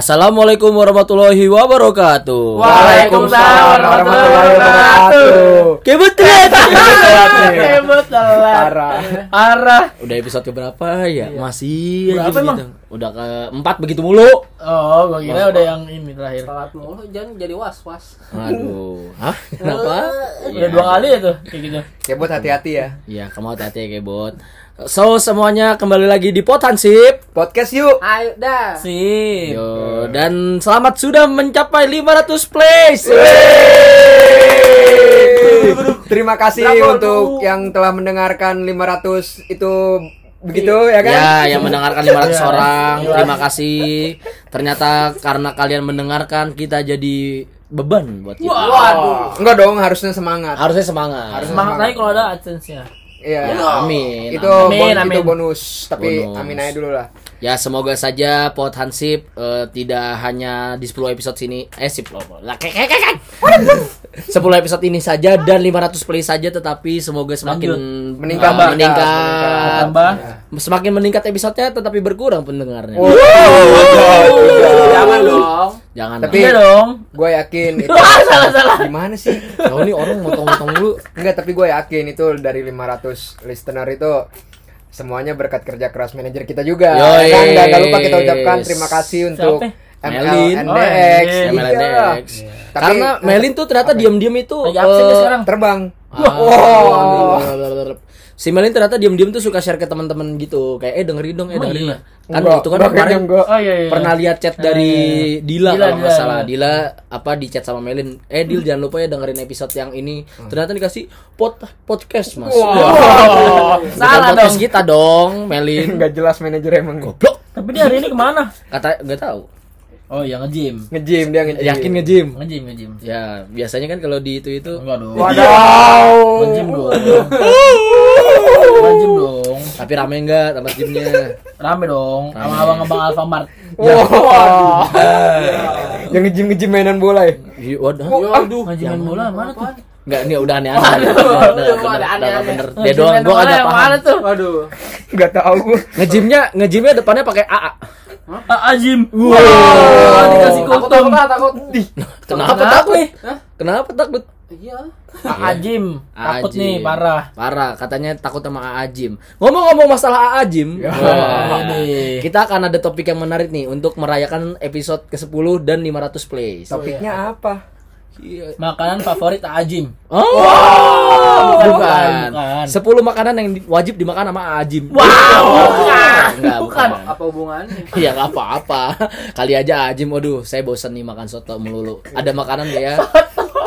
Assalamualaikum warahmatullahi wabarakatuh. Waalaikumsalam warahmatullahi wabarakatuh. Kebut telat. Hebat telat. Parah. Arah. Udah episode keberapa ya? Masih aja Berapa emang? begitu. Udah ke empat begitu mulu. Oh, gua kira udah yang ini terakhir. Telat mulu jangan jadi was-was. Aduh. Hah? Kenapa? Udah dua kali ya tuh kayak gitu. Kebot hati-hati ya. Iya, kamu hati-hati ya Kebot. So, semuanya kembali lagi di Pot Hansip. Podcast yuk. Ayo dah. Sip. Yo, dan selamat sudah mencapai 500 plays. Terima kasih untuk yang telah mendengarkan 500 itu begitu ya kan? Ya, yang mendengarkan 500 Iya. orang, terima kasih. Ternyata karena kalian mendengarkan kita jadi beban buat kita. Waduh. Enggak dong, harusnya semangat. Harusnya semangat. Semangat lagi kalau ada AdSense-nya. Iya. Amin. Itu Amin, bon- amin. itu bonus, tapi Bonus. amin aja dulu lah. Ya semoga saja Pot Hansip eh, tidak hanya di 10 episode sini eh 10 lah kek kek kek, kek. 10 episode ini saja dan 500 play saja tetapi semoga semakin Lanjut. Meningkat, eh, meningkat. Tambah. Semakin meningkat episodenya tetapi berkurang pendengarnya. Jangan dong. Jangan. Tapi Iya dong. gue yakin itu salah salah. gimana sih? Kalau ini orang motong-motong dulu. Enggak, tapi gue yakin itu dari 500 listener itu semuanya berkat kerja keras manajer kita juga. Yoi. Kan dan jangan lupa kita ucapkan terima kasih untuk? Melin. MLNDX. Oh, MLNDX. Iya. Tapi Karena Melin tuh ternyata diam-diam itu eh, sekarang. terbang. Oh. Si Melin ternyata diam-diam tuh suka share ke teman-teman gitu. Kayak eh dengerin dong, eh Emang dengerin. iya? lah. Kan Enggak, itu kan enggak, kemarin kayaknya enggak. Oh iya iya. pernah lihat chat dari Eh, Dila, Dila, kalau nggak salah. Dila. Apa di chat sama Melin. Eh Dil jangan lupa ya dengerin episode yang ini. Ternyata dikasih pot podcast mas. Wah. Bukan Salah podcast dong. kita dong, Melin. Enggak jelas manajer emang. Goblok. Tapi dia hari ini ke mana? Kata nggak tahu. Oh iya nge-gym. Nge-gym dia nge-gym. Yakin nge-gym? Nge-gym nge-gym. Ya, biasanya kan kalau di itu itu Enggak dong. Wadaw. Nge-gym dong. Nge-gym dong. tapi rame enggak tempat gymnya? Rame dong. Sama abang-abang Alfamart. Wah. Yang nge-gym nge-gym mainan bola ya. Iya, Waduh. Aduh. Nge-gym main bola mana tuh? Enggak, ini udah aneh-aneh. Udah, aneh-aneh. bener. Dia doang, gua kagak paham. Mana tuh? Waduh. Enggak tahu gua. Ngejimnya, ngejimnya depannya pakai AA. Ah, Ajim. Wow. Wah, dikasih Takut kultum. takut takut. Kenapa? takut? Kenapa takut? Iya. Ah, Ajim. Takut Ajim. nih, parah. Parah, katanya takut sama AA Jim. Ngomong-ngomong masalah AA Jim, wah, Ini. kita akan ada topik yang menarik nih untuk merayakan episode ke-10 dan 500 plays. Topiknya apa? Iya. Makanan favorit Ajim. Oh, bukan, bukan. bukan. 10 makanan yang wajib dimakan sama AA Jim. Wow. Enggak, bukan. Apa hubungannya? Ya nggak apa-apa. Kali aja Ajim, waduh, saya bosan nih makan soto melulu. Ada makanan ya?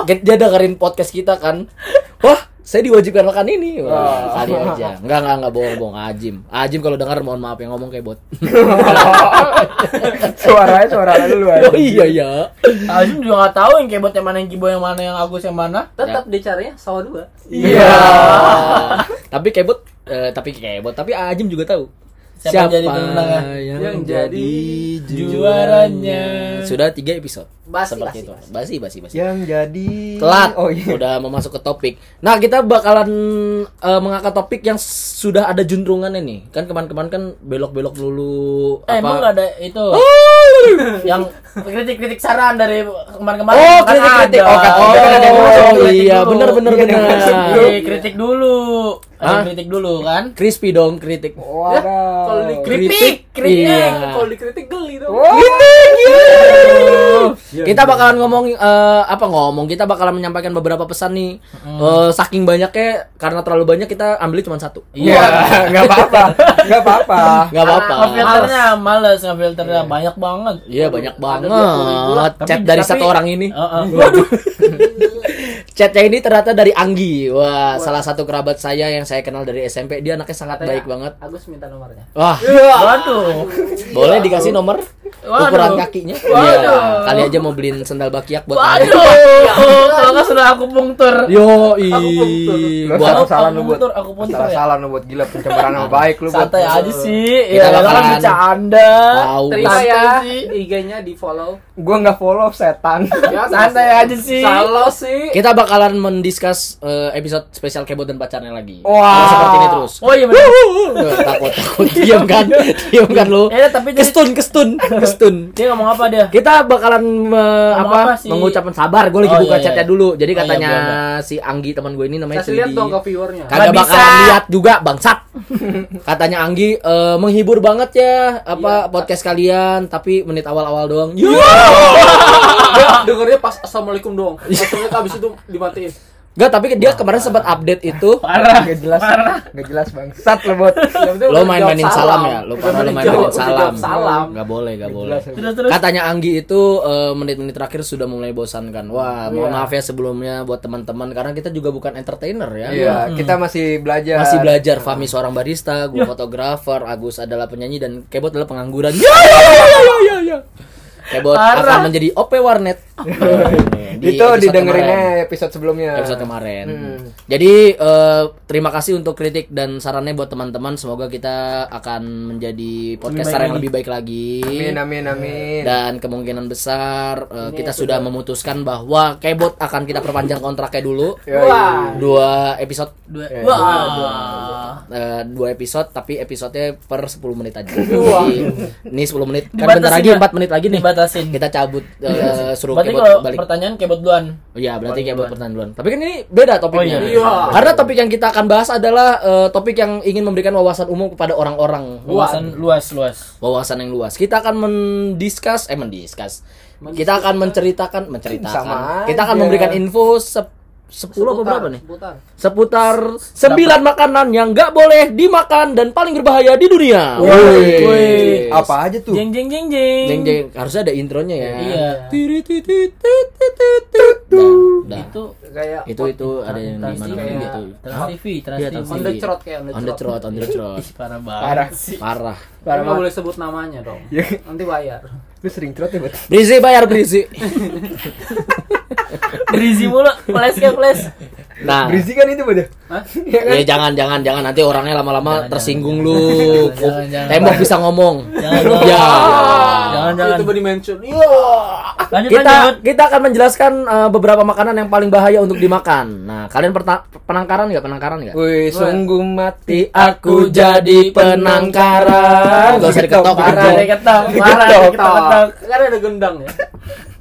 Dia dengerin podcast kita kan. Wah, saya diwajibkan makan ini. Wah, kali aja. Enggak, enggak, enggak bohong-bohong Ajim. Ajim kalau dengar mohon maaf yang ngomong kayak bot. Suaranya suara lu aja. oh iya ya. Ajim juga nggak tahu yang kebot yang mana yang kibo yang mana yang Agus yang mana. Tetap dicarinya sawah dua. Iya. tapi kayak bot eh, tapi kayak bot, tapi Ajim juga tahu. Siapa yang jadi pemenangnya? yang, Yang jadi Juaranya. Sudah tiga episode. Basi, Seperti basi, itu. basi. Basi, basi, basi. Yang jadi telat Oh iya. udah mau masuk ke topik nah kita bakalan eh, mengangkat topik yang sudah ada juntrungannya nih kan kemarin-kemarin kan belok-belok dulu Eh, emang nggak ada itu yang kritik-kritik saran dari kemarin-kemarin. oh Kan kritik-kritik oh, kan- oh, kan ada yang oh, iya benar benar Iya, benar kritik dulu. Ada Hah? kritik dulu kan? crispy dong kritik Wadaw. Kalau di Kritik, kritik. Iya. Kalau dikritik geli dong. kita bakalan ngomong eh, apa ngomong kita bakalan menyampaikan beberapa pesan nih Eh, saking banyaknya karena terlalu banyak kita ambil cuma satu Iya, enggak apa-apa. Enggak apa-apa. nggak apa-apa Ngefilternya males, ngefilternya banyak banget. Iya banyak banget 20.000 lah. chat Tapi- dari tapi- satu orang ini. Heeh. Chatnya ini ternyata dari Anggi. Wah, salah satu kerabat saya yang saya kenal dari SMP. Dia anaknya sangat baik banget. Agus minta nomornya. Wah, Waduh. boleh dikasih nomor Waduh. ukuran kakinya? Waduh. Iya. Kali aja mau beliin sendal bakiak buat Waduh. Kalau nggak sudah aku pungtur. Yo, i. Buat salah salah lu buat. Aku puntur Salah ya. salah lu buat gila pencemaran nama baik lu buat. Santai aja sih. Kita Ya, kan bakalan- bercanda. Tahu. Terima ya. IG-nya di follow. Gua enggak follow setan. Ya, Santai aja sih. Salah sih. Kita bakalan mendiskus eh, episode spesial kebot dan pacarnya lagi. Wah. Kalau seperti ini terus. Oh iya benar. Eh, takut takut diam kan diam kan lu Ya tapi jadi kestun kestun Gestun. Dia ngomong apa dia? Kita bakalan me- apa, apa sih? mengucapkan sabar. Gue lagi Oh, buka iya, chatnya iya. dulu. Jadi Oh, iya, katanya boleh, si Anggi teman gue ini namanya Kasih lihat dong ke viewernya. Kagak bisa. lihat juga bangsat. Katanya Anggi eh, menghibur banget ya apa Iya. podcast kalian tapi menit awal-awal doang. Dia dengernya pas assalamualaikum doang. Assalamualaikum habis itu dimatiin. Enggak, tapi dia kemarin sempat update itu. Parah. Gak jelas. Gak jelas bangsat lo bot. Penting Lo main-mainin salam ya, lo pernah lo main-mainin salam. Salam. Gak boleh, gak boleh. Terus terus. Katanya Anggi itu eh, menit-menit terakhir sudah mulai bosankan. Wah, mohon Iya. maaf ya sebelumnya buat teman-teman karena kita juga bukan entertainer ya. Iya, kita masih belajar. Masih belajar. Fahmi seorang barista, gue fotografer, Agus adalah penyanyi dan Kebot adalah pengangguran. Ya ya ya ya ya ya. Kebot akan menjadi OP warnet. Di Itu episode didengerinnya kemarin. episode sebelumnya. episode kemarin. Hmm. Jadi eh, terima kasih untuk kritik dan sarannya buat teman-teman. Semoga kita akan menjadi podcaster yang lebih baik lagi. Amin amin amin. Dan kemungkinan besar eh, kita sudah memutuskan bahwa Kebot akan kita perpanjang kontraknya dulu. Wah. Dua episode Dua. Eh, Wah. eh, dua episode tapi episodenya per 10 menit aja. Wah. Ini 10 menit. Kan bentar lagi ya? 4 menit lagi nih. Dibatasin. Kita cabut eh, suruh Berarti Kebot kalau balik. pertanyaan kebot duluan. Oh iya, berarti Oh, duluan. pertanyaan duluan. Tapi kan ini beda topiknya. Oh, iya. Iya. Karena topik yang kita akan bahas adalah eh, topik yang ingin memberikan wawasan umum kepada orang-orang. Wawasan luas luas. Wawasan yang luas. Kita akan mendiskus, eh mendiskus. Kita akan menceritakan, menceritakan. Sama Kita akan aja. memberikan info sep 10 apa berapa nih? Seputar. Seputar 9 makanan yang nggak boleh dimakan dan paling berbahaya di dunia. Woi. Apa aja tuh? Jeng jeng jeng jeng. Jeng jeng, harusnya ada intronya ya. Iya. Tiri tiri. Itu Kayak itu itu ada yang di mana gitu. Trans TV, Trans Iya, TV. On the trot kayak on the On the trot. on the trot. Parah banget. Parah. Parah. Tapi nggak boleh sebut namanya dong. Ya. Nanti bayar. Lu sering trot ya bot? Berisi bayar berisi. Berisi mulu, flash ke flash. Nah, Berisi kan itu? Hah? Ya kan? ya jangan jangan jangan nanti orangnya lama-lama Jangan, tersinggung jangan, lu. jangan, jangan, jangan. Tembok bisa ngomong. Jangan, jangan. Ya. Jangan jangan. Itu di mention. Iya. Lanjut Kita lanjut. kita akan menjelaskan uh, beberapa makanan yang paling bahaya untuk dimakan. Nah, kalian penangkaran nggak? Penangkaran nggak? Wih, sungguh mati Aku jadi penangkaran. Gak usah diketok Parah. Diketok, parah, Diketok. Kan ada gendang ya.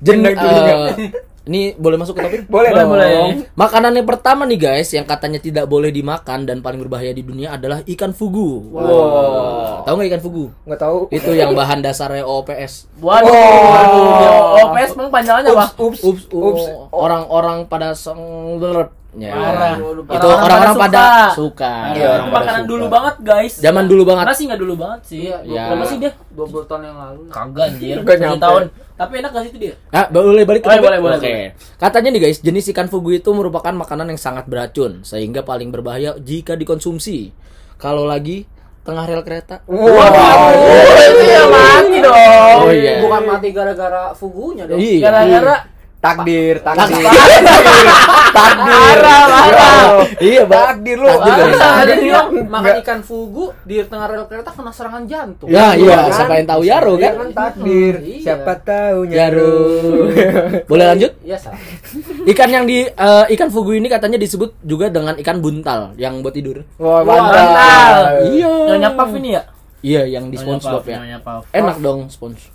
Jen, nggak? Ini boleh masuk ke topik? Boleh, Boleh, dong. boleh. Makanan yang pertama nih guys, yang katanya tidak boleh dimakan dan paling berbahaya di dunia adalah ikan fugu. Wow. Tahu nggak ikan fugu? Nggak tahu. Itu yang bahan dasarnya OPS. Waduh, Oh. waduh. OPS emang panjangannya apa? Ups, Ups, ups. ups. Orang-orang pada senglerep. Ya. Parah. Itu orang-orang pada suka. Iya, Orang itu pada makanan suka. dulu banget, guys. Zaman dulu banget. Karena sih nggak dulu banget sih. Iya, Ya. Berapa sih dia? 20 tahun yang lalu. Kagak anjir. Nggak 10 nyampe. tahun. Tapi enak gak sih itu dia? Ah, boleh balik ke Boleh, topik? boleh, boleh, Oke. boleh. Katanya nih guys, jenis ikan fugu itu merupakan makanan yang sangat beracun sehingga paling berbahaya jika dikonsumsi. Kalau lagi tengah rel kereta. Wow. itu ya mati dong. Oh, iya. Bukan mati gara-gara fugunya dong. Iya. Gara-gara Takdir, takdir. Takdir. Iya. Takdir lu. Ada makan ikan fugu di tengah rel kereta kena serangan jantung. Ya, iya, kan? siapa yang tahu Yaro Iya kan? kan takdir. Iya. Siapa tahu Yaro. Boleh lanjut? Iya, salah. Ikan yang di eh, ikan fugu ini katanya disebut juga dengan ikan buntal yang buat tidur. Wah, mantap. Iya. Nyonya Puff ini ya? Iya, yang di SpongeBob Puff, ya. Enak dong Sponge.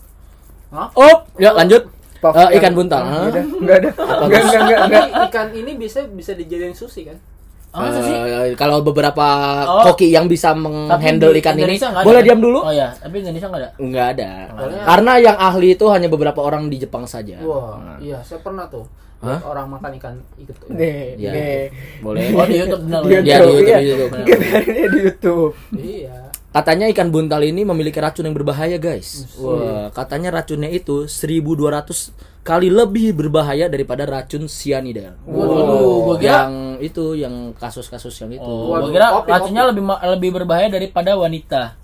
Hah? Oh, ya lanjut. Puff yang- ikan buntal. Hah? Udah, Enggak ada. Enggak, enggak, enggak, enggak. Ikan ini bisa bisa dijadiin sushi kan? Oh? Eh, kalau beberapa Oh. koki yang bisa menghandle ikan ini, Indonesia nggak ada, boleh kan? diam dulu? Oh iya, tapi Indonesia nggak ada. Enggak ada. Soalnya- Karena yang ahli itu hanya beberapa orang di Jepang saja. Wah, iya, saya pernah tuh. Hah? Orang makan ikan ikut. Nih, Iya. nih. Boleh. Oh di YouTube benar. Di Iya, di YouTube, iya. di YouTube. Ini di YouTube. Iya. Katanya ikan buntal ini memiliki racun yang berbahaya, guys. Wah, katanya racunnya itu 1200 kali lebih berbahaya daripada racun cyanida. Waduh, gua kira- yang itu yang kasus-kasus yang itu. Oh, gua kira kopi, racunnya kopi. lebih lebih berbahaya daripada wanita.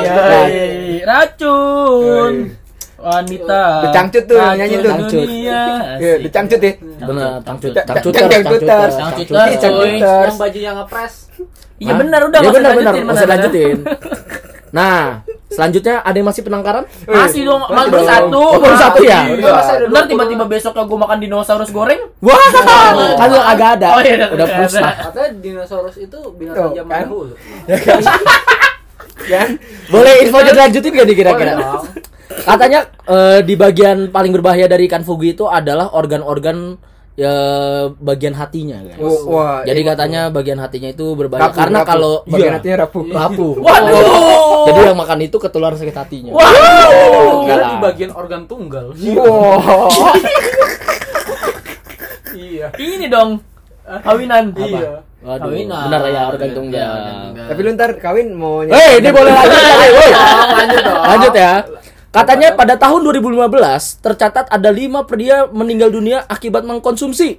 Iya. Hai, racun. Wanita. The Cangcut tuh, nyanyi tuh. Dunia. Iya, Asik. dicangcut ya. Benar, tangcut, Cangcuter. tangcuter, Cangcuter, tangcuter. coy. Yang ngepres. Iya benar udah Ya benar benar, usah lanjutin. Nah, selanjutnya ada yang masih penangkaran? Masih dong, Masih malah baru satu. Oh, baru satu ya? Iya. 20 tiba-tiba besoknya gue makan dinosaurus goreng. Wah, kan lu agak ada. Oh, iya, udah musnah. Katanya dinosaurus itu binatang zaman kan? dahulu. kan Boleh info lanjutin gak nih kira-kira? Katanya eh, di bagian paling berbahaya dari ikan fugu itu adalah organ-organ ya bagian hatinya guys. Oh, wah Jadi katanya bagian hatinya itu berbahaya Rapuh, karena rapuh. kalau bagian iya, hatinya rapuh rapuh. Waduh. Jadi yang makan itu ketularan sakit hatinya. Kira Enggak di bagian organ tunggal. wow Iya. Ini dong. Kawinan. Iya. Waduh, Kawinan. benar ya organ tunggal. tapi lu ntar kawin mau Hei, ini boleh lanjut woi. Lanjut dong. Lanjut ya. Katanya pada tahun 2015 tercatat ada lima pria meninggal dunia akibat mengkonsumsi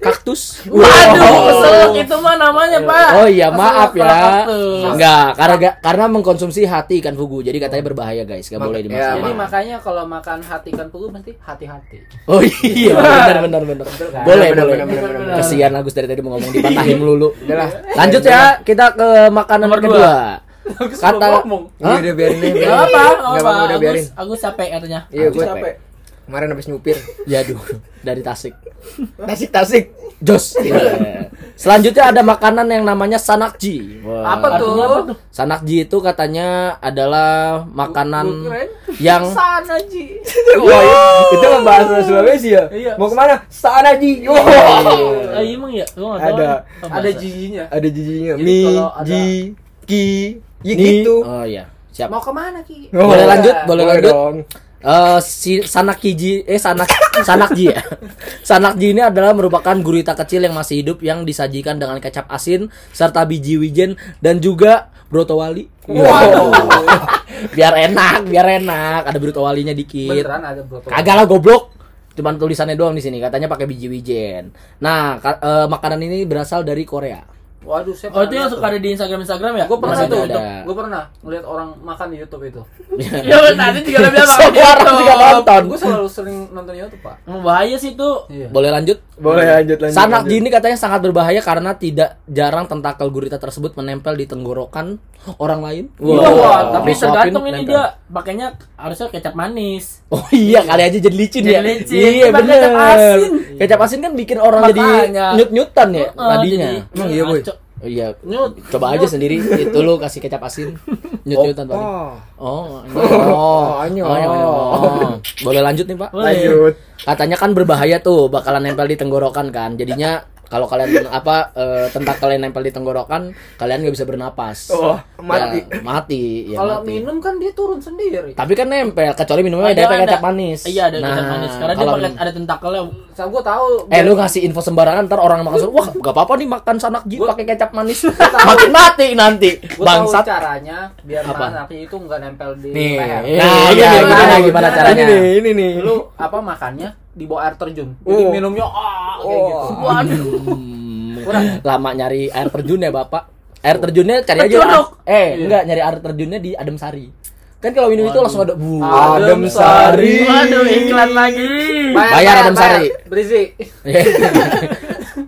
kaktus. Waduh, keselak itu mah namanya, Pak. Oh iya, maaf ya. kaktus. Enggak, karena karena mengkonsumsi hati ikan fugu. Jadi katanya berbahaya, guys. Gak boleh Ya, dimakan. Jadi Ma- makanya kalau makan hati ikan fugu mesti hati-hati. Oh iya, benar benar benar. kan? Boleh, Benar, boleh. Kesian Agus dari tadi mau ngomong dipatahin melulu. Lanjut ya, kita ke makanan Nomor kedua. Agus Kata ngomong. Iya udah biarin aja Gak biarin. apa, Nggak gak apa-apa, apa. udah biarin Agus, Agus capek katanya. iya gue capek. kemarin habis nyupir Ya aduh, dari Tasik. tasik tasik Jos. Iya. Selanjutnya ada makanan yang namanya sanakji. Wah. Apa tuh? Sanakji itu katanya adalah makanan yang sana Ji. Wah, itu bahasa Sulawesi ya Iya. mau ke mana sana ji Wah. Ah, emang ya? Ada. Ada jijinya. ada jijinya mi ji ki ya Ni- gitu Oh iya, siap. Mau ke mana Ki? Oh. Boleh lanjut? Boleh lanjut? dong Eh si sanakiji eh sanak sanakji ya. Sanakji ini adalah merupakan gurita kecil yang masih hidup yang disajikan dengan kecap asin serta biji wijen dan juga brotowali. Wow. biar enak, biar enak. Ada brotowalinya dikit. Beneran ada botol. Kagak lah goblok. Cuman tulisannya doang di sini katanya pakai biji wijen. Nah, ka- eh, makanan ini berasal dari Korea. Waduh, saya Oh, itu yang suka ada di Instagram Instagram ya? Gue pernah ada. gue pernah ngeliat orang makan di YouTube itu. Ya, tadi juga lebih apa? Semua orang juga nonton. Gue selalu sering nonton YouTube pak. Bahaya sih itu. Iya. Boleh lanjut? boleh lanjut lanjut Sanakji ini katanya sangat berbahaya karena tidak jarang tentakel gurita tersebut menempel di tenggorokan orang lain. Wah, tapi tergantung ini nempel. dia pakainya harusnya kecap manis. Oh iya, kali aja jadi licin Jadi ya. licin. Iya bener. kecap asin. Kecap asin kan bikin orang jadi nyut-nyutan ya tadinya. iya, Boy? Oh iya, Nyut. coba aja sendiri itu lu kasih kecap asin. Nyut-nyutan paling. oh Oh, Oh, anyong. oh. Boleh lanjut nih, Pak? Lanjut Katanya kan berbahaya tuh, bakalan nempel di tenggorokan kan. Jadinya kalau kalian apa eh, tentakel yang nempel di tenggorokan, kalian nggak bisa bernapas. Oh, mati. Ya, mati. Ya, Kalau minum kan dia turun sendiri. Tapi kan nempel, kecuali minumnya Ada- kecap manis. Iya, ada kecap manis. Karena dia pakai ada tentakelnya. Saya gue tahu. Eh lu ngasih info sembarangan ntar orang makan suruh, wah gak apa-apa nih makan sanakji Gua- pakai kecap manis. Makin mati nanti. Bangsat. caranya biar Apa? anaknya itu nggak nempel di Nih. leher. Nah, iya, Ini gimana nih, gimana ini caranya? nih ini nih Lu apa makannya di bawah air terjun. Jadi Oh. minumnya ah kayak Oh. gitu. Waduh. Hmm, lama nyari air terjun ya bapak. Air terjunnya cari aja. Eh, Iya. enggak nyari air terjunnya di Adem Sari. Kan kalau minum itu langsung ada bu. Adem Sari Waduh, iklan lagi. Bayar Adem Sari. Berisi.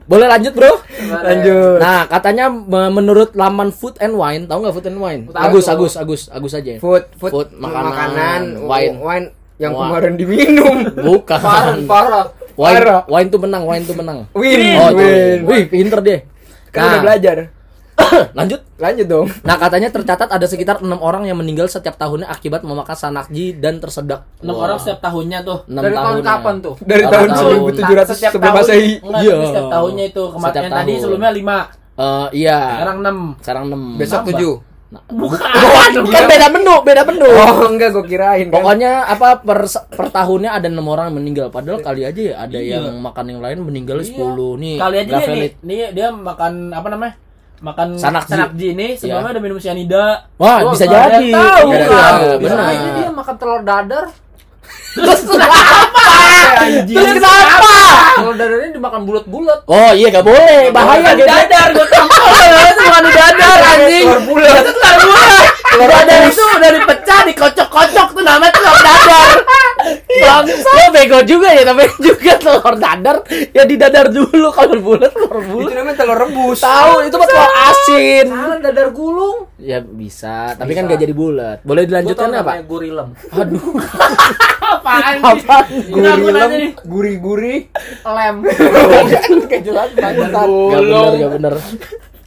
Boleh lanjut, Bro? lanjut Nah, katanya me- menurut laman Food and Wine, tahu nggak Food and Wine? Tahu Agus. Agus, Agus, Agus aja. food food, Food, makanan, makanan wine. wine yang Wah. kemarin diminum Bukan. Parah, parah. Wine, Parah. wine tuh menang, wine tuh menang. win Oh, win win. Wih, pinter deh. kan udah Nah. belajar Lanjut. lanjut dong Nah, katanya tercatat ada sekitar enam orang yang meninggal setiap tahunnya akibat memakan sanakji dan tersedak. Enam orang setiap tahunnya tuh. Enam Dari tahun tahunnya. kapan tuh? dari Tahun- tahun tahun. 1700 Setiap sebelum tahun. masehi Iya. setiap tahunnya itu. Yang tadi sebelumnya lima. Eh, iya. Sekarang enam. Sekarang enam. besok Nambah. Tujuh Bukan. kan beda menu, beda menu. oh enggak gue kirain kan. Pokoknya apa per, per tahunnya ada enam orang meninggal. Padahal kali aja ya ada Iya. yang makan yang lain meninggal 10 nih. Kali aja dia, nih, nih dia makan apa namanya? Makan Sanakji. sanakji ini sebelumnya Iya. udah minum cyanida. Wah, Oh, bisa ada jadi. Tahu ada kan? Bisa benar. Bisa dia makan telur dadar. Terus kenapa? Terus kenapa? Telur dadarnya dimakan bulat-bulat. Oh iya gak boleh, bahaya gitu. dadar, gue tahu. Itu bukan dadar anjing. telur bulat Itu telur bulat. Telur dadar itu udah dipecah, dikocok-kocok tuh namanya telur dadar. Bang, lo bego juga ya namanya juga telur dadar. Ya di dadar dulu kalau bulat telur itu bulat. namanya telur rebus Tahu itu mah telur asin. Salah dadar gulung. Ya bisa, tapi kan gak jadi bulat. Boleh dilanjutkan apa? gurilem. Aduh, Apaan sih? apa? Gurih lem. gurih-gurih Lem. kejelas Gak bener, gak bener.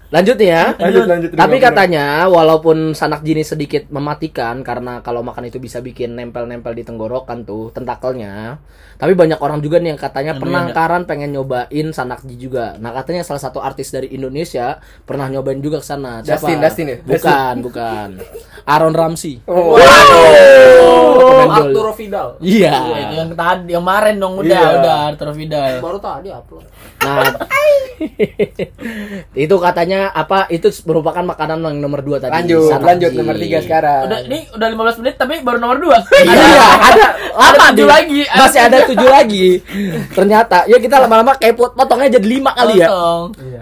Lanjut nih ya. Lanjut, lanjut. Tapi katanya walaupun sanak jenis sedikit mematikan karena kalau makan itu bisa bikin nempel-nempel di tenggorokan tuh tentakelnya. Tapi banyak orang juga nih yang katanya penangkaran pengen nyobain sanak ji juga. Nah katanya salah satu artis dari Indonesia pernah nyobain juga ke sana. Siapa? Dustin, Dustin ya? Bukan, bukan. Aaron Ramsey. Oh. Pemain bola. Arturo Vidal. Iya. Ya, itu yang tadi yang kemarin dong udah Iya. udah Arturo Vidal. Baru tadi upload. Nah, itu katanya apa? Itu merupakan makanan yang nomor dua tadi. Lanjut, sanak lanjut nomor tiga sekarang. Udah ini udah 15 menit tapi baru nomor 2. Iya, ada Ada apa tujuh nih? lagi. Masih ada tujuh lagi. Ternyata, ya kita lama-lama kayak pot- potongnya jadi lima kali ya.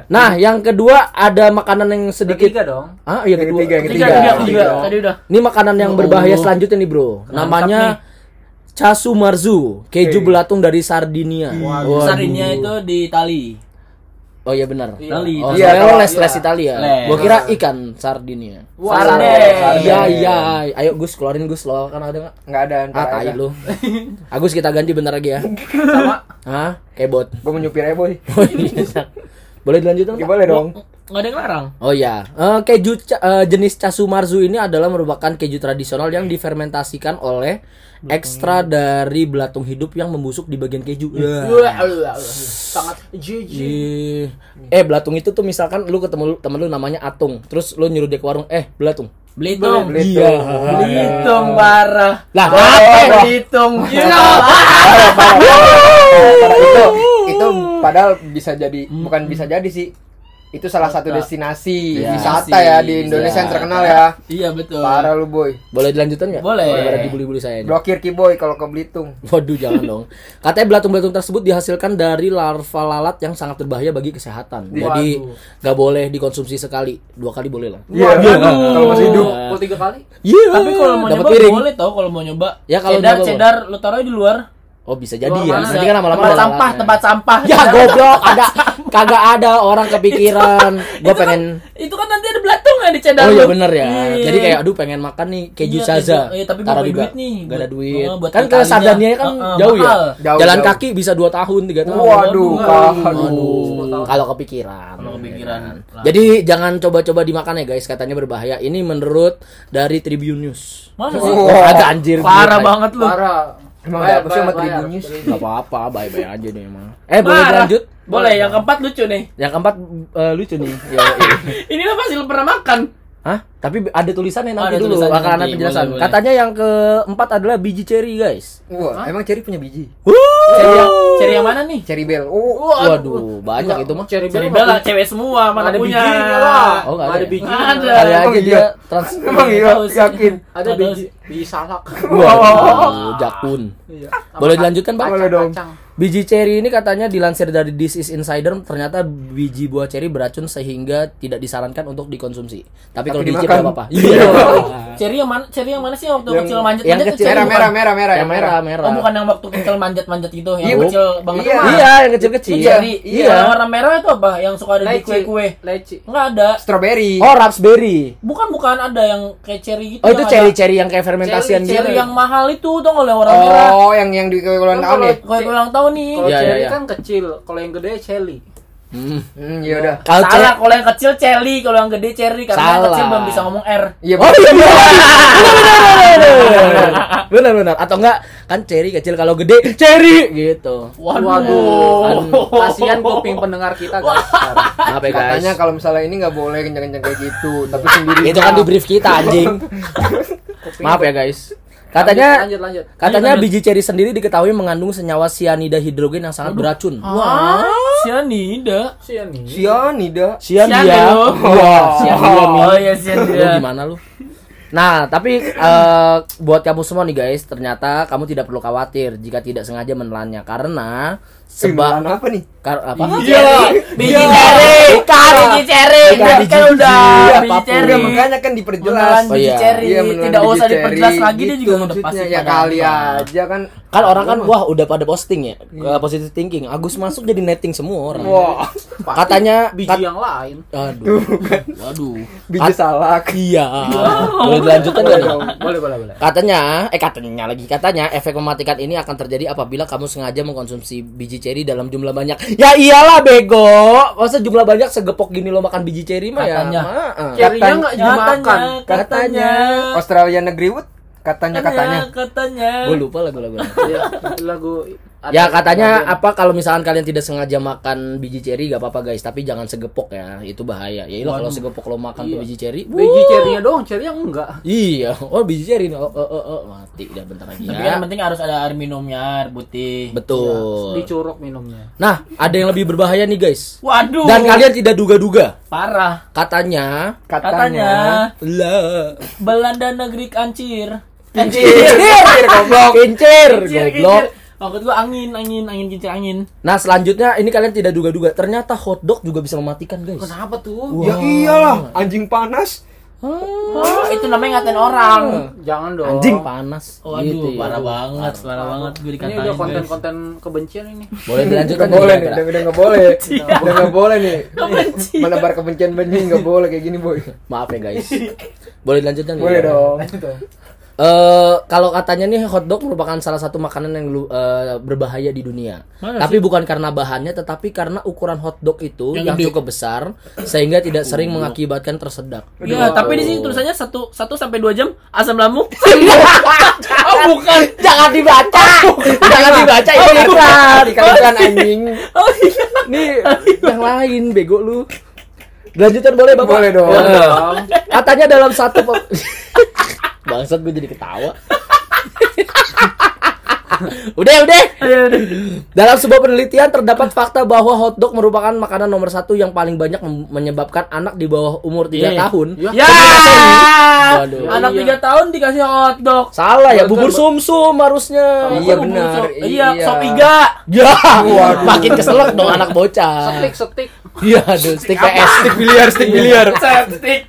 Nah, yang kedua ada makanan yang sedikit. Ketiga dong. Ah, iya kedua. ketiga, yang Tiga, ketiga. tiga, tiga. Tadi udah. Ini makanan yang Oh. berbahaya selanjutnya nih, Bro. Namanya Casu Marzu, keju Oke. belatung dari Sardinia. Waduh. Sardinia itu di Itali. Oh iya benar. Itali. Oh, Iya, lo les les iya. Italia. Les. Gua kira ikan Sardinia. Sarde. Iya iya. Ayo Gus keluarin Gus lo kan ada nggak? Enggak ada Ah tai lu. Agus kita ganti bentar lagi ya. Sama. Hah? Kebot. Gua mau nyupir ya, Boy. Boleh dilanjutin? Ya, boleh dong. Enggak ada yang larang. Oh iya, Eh, keju ca- eh, jenis casu marzu ini adalah merupakan keju tradisional yang difermentasikan oleh ekstra dari belatung hidup yang membusuk di bagian keju. Ya. Wah, sangat jijik. Eh belatung itu tuh misalkan lu ketemu lu- temen lu namanya Atung, terus lu nyuruh dia ke warung, eh belatung. Belitung. Belitung. Iya. Belitung parah. Lah, Oh, apa? wah. Belitung. Parah, parah. itu itu padahal bisa jadi bukan bisa jadi sih. Itu salah satu destinasi Iya. wisata ya di Indonesia yang terkenal ya. Iya betul. Parah lu, Boy. Boleh dilanjutin nggak? Boleh. Daripada dibully-bully saya. ini. Blokir Ki Boy kalau ke Belitung. Waduh jangan dong. Katanya belatung-belatung tersebut dihasilkan dari larva lalat yang sangat berbahaya bagi kesehatan. Jadi nggak boleh dikonsumsi sekali, dua kali boleh lah. Iya, kalau masih hidup. Pukul tiga kali. Iya. Tapi kalau mau dapat nyoba piring. boleh tau kalau mau nyoba. Ya, kalau cheddar, nyoba, cheddar lu taruh di luar. Oh bisa jadi Luar ya. mana? Nanti kan lama-lama tempat ada sampah, tempat sampah. Ya goblok ada kagak ada orang kepikiran. Gua Itu pengen kan, itu kan nanti ada belatung ya di cheddar Oh iya lu. bener ya. Iya. Jadi kayak aduh pengen makan nih keju Iya, saza. Iya, tapi punya di duit nih. Nggak ada duit. oh, kan ke. Sardania kan jauh ya. Jauh, Jalan jauh. kaki bisa 2 tahun 3 tahun. Waduh, Waduh. Aduh, kalau kepikiran. Kalau kepikiran. Ya kan? Jadi jangan coba-coba dimakan ya guys, katanya berbahaya. Ini menurut dari Tribun News. Masa Oh. sih? Agak anjir. Parah banget lu. Parah. Emang ada apa sih sama. Tribun News? Gak apa-apa, bye-bye aja nih emang. Eh, boleh lanjut? Boleh, yang keempat lucu nih. Yang keempat eh, lucu nih. Ya, iya. Ini lo pasti lu pernah makan. Hah? Tapi ada tulisannya nanti Ada dulu, akan ada penjelasan. boleh, boleh. Katanya yang keempat adalah biji cherry, guys. Wah, emang Cherry punya biji? Ceri yang, ceri yang mana nih? Cherry Bell. Oh, Waduh, banyak itu mah. Cherry Ceri Bell bela cewek semua, mana ada punya. bijinya lah. Oh, ada ada ya? bijinya. Ada. Oh, aja iya. dia trans emang iya, sih. yakin. Ada biji biji salak. Waduh, jakun. Iya. Boleh dilanjutkan, Pak? Boleh dong. Kacang. Biji cherry ini katanya dilansir dari This is Insider ternyata biji buah cherry beracun sehingga tidak disarankan untuk dikonsumsi. Tapi kalau dicip dimakan. nggak apa-apa. Iya. Ceri yang mana? Ceri yang mana sih yang waktu Yang- kecil manjat yang kecil. Merah, merah, merah, merah, Yang merah, merah. Oh bukan yang waktu kecil manjat-manjat gitu, yang Iya, kecil banget iya. Iya, yang kecil-kecil. Ceri. Iya. Iya. Warna merah itu apa? Yang suka ada di kue-kue. Leci. Enggak ada. Strawberry. Oh, raspberry. Bukan bukan ada yang kayak cherry gitu. Oh, itu cherry-cherry yang kayak fermentasian gitu. Cherry yang mahal itu tuh kalau yang warna merah. Oh, yang yang di ulang tahun ya? Kue ulang tahun nih. Kalau Iya, iya, cherry iya. kan kecil, kalau yang gede cherry. Hmm. Hmm, iya udah. Kalau Salah, kalau yang kecil cherry, kalau yang gede cherry karena yang Salah. kecil belum bisa ngomong R. Iya, Oh iya benar. Benar benar. Atau enggak kan cherry kecil kalau gede cherry gitu. Waduh. Kasihan kuping pendengar kita guys. Maaf ya guys. Katanya kalau misalnya ini nggak boleh kencang-kencang kayak gitu, tapi sendiri. Itu kan di brief kita anjing. Maaf ya guys. Katanya lanjut lanjut. katanya Lanjut, biji cherry sendiri diketahui mengandung senyawa sianida hidrogen yang sangat beracun. Wah, sianida. Sian nih. Cyanida. Sianida. Sianida. Wah, sianida nih. Oh iya Lu sianida. gimana lu? Nah, tapi eh, buat kamu semua nih guys, ternyata kamu tidak perlu khawatir jika tidak sengaja menelannya karena sebab apa nih? kar apa? Iya, biji cherry. Biji cherry. Bukan Kan biji udah biji, biji apa pun. cherry. Udah makanya kan diperjelas. Oh, biji iya. cherry. Iya, Tidak biji usah diperjelas lagi dia gitu juga udah maksudnya. pasti Ya kali aja kan. Kan orang kan wah udah pada posting ya, positive thinking. Agus masuk jadi netting semua orang. Wah, Katanya biji kat- yang lain. aduh. Waduh. biji salak. Iya. Boleh dilanjutkan dong. Boleh boleh boleh. Katanya, eh katanya lagi katanya efek mematikan ini akan terjadi apabila kamu sengaja mengkonsumsi biji cherry dalam jumlah banyak. Ya iyalah bego. Masa jumlah banyak segepok gini lo makan biji biji cherry mah ya. Katanya. ah. Cherry-nya nggak dimakan. katanya, Katanya. Australia negeri Wood katanya katanya. katanya. Gue lupa lagu-lagu. Iya, lagu Ya ada- katanya apa kalau misalkan kalian tidak sengaja makan biji cherry gak apa-apa guys, tapi jangan segepok ya, itu bahaya. Ya iyalah kalau segepok lo makan tuh Iya. biji cherry. biji cherry-nya doang, cherry yang enggak. Iya, oh biji nih. Oh, oh, oh, oh. mati udah bentar lagi Tapi kan yang ya. penting harus ada air minumnya, air putih. Betul. Dicuruk minumnya. Nah, ada yang lebih berbahaya nih guys. Waduh. Dan kalian tidak duga-duga. parah. Katanya Katanya lah Belanda negeri kancir. Kincir goblok. kincir, Kincir, goblok. Maksud gua angin, angin, angin kincir angin. Nah, selanjutnya ini kalian tidak duga-duga. Ternyata hotdog juga bisa mematikan, guys. Kenapa tuh? Ya iyalah, anjing panas. Oh, itu namanya ngatain orang. Jangan dong. Anjing panas. Waduh, Gitu ya. parah banget, parah banget gue Ini dikatain. udah guys. konten-konten kebencian ini. Boleh dilanjutkan Nggak boleh nih, udah udah nggak boleh. Udah nggak boleh nih. Menebar kebencian benih nggak boleh kayak gini boy. Maaf ya guys. Boleh dilanjutkan? Boleh dong. Eh, kalau katanya nih hotdog merupakan salah satu makanan yang eh, berbahaya di dunia. Mana tapi bukan karena bahannya, tetapi karena ukuran hotdog itu Yang yang, cukup besar sehingga tidak sering mengakibatkan tersedak. Iya, tapi di sini tulisannya satu satu sampai dua jam asam lambung. oh bukan. Jangan dibaca. Jangan dibaca ini Iklan, iklan. iklan iklan anjing. Oh iya. Nih yang lain bego lu. Lanjutan boleh Bapak? Boleh dong. Ya. Katanya dalam satu Bangsat gue jadi ketawa. udah, udah. Ayo, udah. Dalam sebuah penelitian terdapat fakta bahwa hotdog merupakan makanan nomor satu yang paling banyak menyebabkan anak di bawah umur 3 Iya. tahun. Ya. Waduh. Anak Iya. tiga tahun dikasih hotdog. Salah ya, bubur sumsum harusnya. Iya, benar. Iya, Iya. sop iga. Ya, makin keselak dong anak bocah. Setik, setik. Iya, aduh, stick PS. Stick biliar, stick biliar. Septik.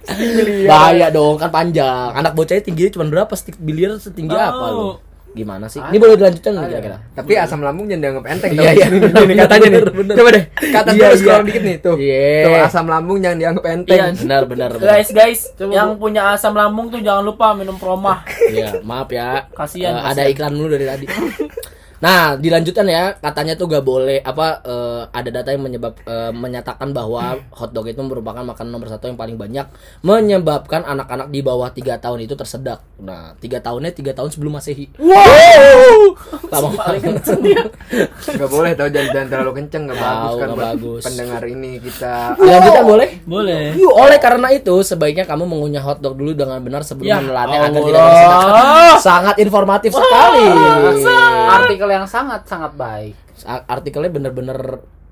Bahaya dong, kan panjang. Anak bocahnya tingginya cuma berapa? Stick biliar setinggi apa lo? Gimana sih? Ini boleh dilanjutkan nggak kira-kira? Tapi asam lambung jangan dianggap enteng Iya, iya. Ini, katanya nih. Bener, bener. Coba deh, kata Iya, terus iya. scroll dikit nih tuh. Iya. Tuh asam lambung jangan dianggap enteng. Iya. Benar, benar, benar. Guys, guys, Coba, yang punya asam lambung tuh jangan lupa minum promah. Iya, maaf ya. Kasian, Eh, ada iklan dulu dari tadi. Nah, dilanjutkan ya. Katanya tuh gak boleh apa eh, ada data yang menyebab eh, menyatakan bahwa hotdog itu merupakan makanan nomor satu yang paling banyak menyebabkan anak-anak di bawah 3 tahun itu tersedak. Nah, 3 tahunnya 3 tahun sebelum Masehi. Wow. Lama banget. Gak boleh tau jangan, jangan terlalu kenceng gak Tahu, bagus kan buat bagus. pendengar ini kita Dilanjutkan boleh? Boleh. Yuk, oleh karena itu sebaiknya kamu mengunyah hotdog dulu dengan benar sebelum Ya menelannya agar Allah. tidak tersedak. Sangat informatif sekali. Artikel yang sangat sangat baik. Artikelnya bener-bener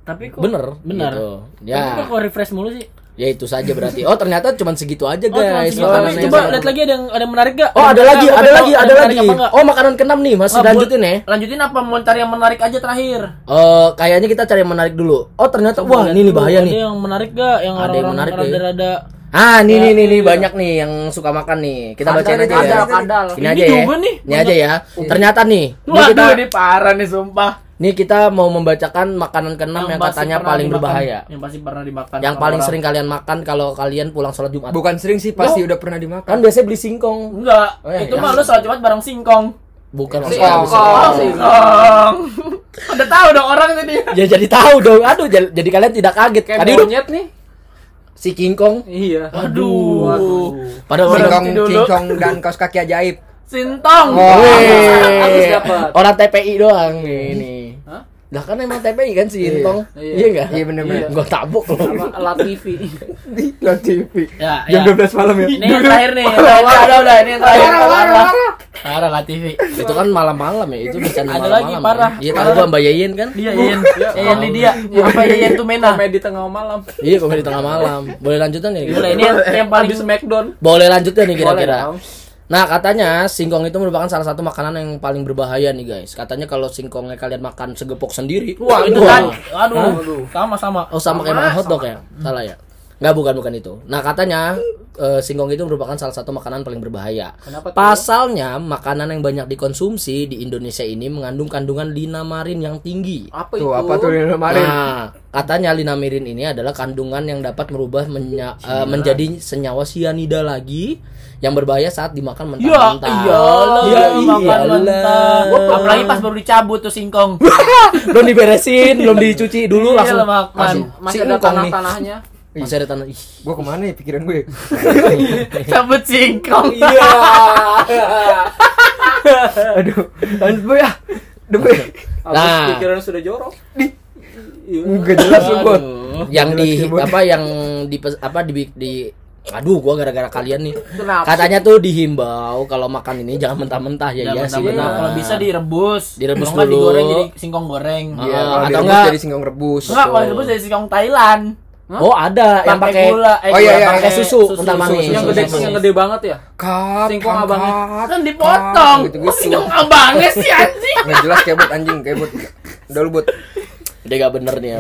Tapi kok bener, Bener. gitu. Tapi Ya, kok refresh mulu sih? ya itu saja berarti. Oh ternyata cuma segitu aja Oh, guys. segitu. makanan Tapi yang coba lihat lagi ada yang ada yang menarik gak? Oh ada lagi, ada lagi, ada lagi. Oh makanan keenam nih, masih Ah, lanjutin ya. Lanjutin apa? Mau cari yang menarik aja terakhir. Eh kayaknya kita cari yang menarik dulu. Oh ternyata wah Lihat ini nih dulu, bahaya ada nih. yang menarik gak? Yang Ada yang menarik rada-rada Ah nih nih nih nih Iya. banyak nih yang suka makan nih. Kita Kadal, bacain aja ya. kadal, kadal. Ini Ini aja ya. nih, Ini aja ya. Ternyata nih. Ini Waduh, kita ini parah nih sumpah. nih kita mau membacakan makanan keenam yang, pasti katanya paling dimakan. berbahaya. Yang pasti pernah dimakan. Yang paling orang. sering kalian makan kalau kalian pulang sholat Jumat. bukan sering sih pasti udah pernah dimakan. Kan biasanya beli singkong. Enggak, Oh, iya, itu iya. mah lu sholat Jumat bareng singkong. Bukan Singkong. maksudnya. Singkong. Udah tahu dong orang ini dia. Ya jadi tahu dong. Aduh, jadi, jadi kalian tidak kaget. Kayak Tadi udah monyet nih. Si King Kong. Iya. Aduh. Pada Berhenti orang Cincong, dulu. cincong dan kaos kaki ajaib. Sintong. Oh. Dapat. orang TPI doang nih. Hah? Lah kan emang TPI kan si Intong. Iya. Iya enggak? Iya bener-bener. Gua tabuk loh. Apa alat TV. Di TV. Ya, Jam ya. 12 malam ya. Ini yang terakhir nih. terakhir. Udah, udah, ini yang terakhir. Parah, parah, parah. Parah lah TV. Itu kan malam-malam ya, itu bercanda Ada malam-malam. lagi, kan? parah. Iya, tahu gua Mbak Yayin kan? Dia Yen. Yen Lydia. Apa Yen Tumena? Komedi tengah malam. Iya, komedi tengah malam. Boleh lanjutan ya? Boleh, ini yang, paling Habis Smackdown. Boleh lanjutnya nih Boleh kira-kira. Nah katanya singkong itu merupakan salah satu makanan yang paling berbahaya nih guys. Katanya kalau singkongnya kalian makan segepok sendiri, Wah, itu kan. Aduh, sama-sama. Oh sama kayak makan hotdog ya? Salah ya? Nggak bukan bukan itu. Nah katanya eh, singkong itu merupakan salah satu makanan paling berbahaya. Kenapa tuh? Pasalnya makanan yang banyak dikonsumsi di Indonesia ini mengandung kandungan linamarin yang tinggi. Apa Tuh itu? apa tuh yang kemarin? Nah, katanya linamarin ini adalah kandungan yang dapat merubah menya- eh, menjadi senyawa sianida lagi yang berbahaya saat dimakan Ya mentah-mentah. iyalah, Ya makan iyalah. mentah. Apalagi pas baru dicabut tuh singkong. belum diberesin, belum dicuci dulu Iya, langsung makan. Masih si ada tanah-tanahnya. Masih ada tanah. Ih. Gua ke mana ya pikiran gue? Cabut singkong. Iya. Aduh, lanjut boy ya. Boy. Abis Nah. pikiran sudah jorok. Iya. Enggak jelas lu yang di ya, apa yang di apa di di Aduh, gua gara-gara kalian nih. Kenapa Katanya tuh dihimbau kalau makan ini jangan mentah-mentah ya Ya, iya sih. benar-benar. benar. Kalau bisa direbus. Direbus Kalau nggak dulu. digoreng jadi singkong goreng. Ah, Iya, kalau atau enggak- jadi singkong rebus. Enggak, kalau direbus jadi singkong Thailand. Oh, ada yang pakai gula. Eh, Oh, iya, iya, pakai susu, kental manis. yang gede yang gede banget ya? Kap, Singkong abangnya. Kan dipotong. kap, Kok gitu-gitu. singkong abangnya sih anjing? Nggak jelas kebot anjing, kebot. Udah lu bot. Udah gak bener nih ya.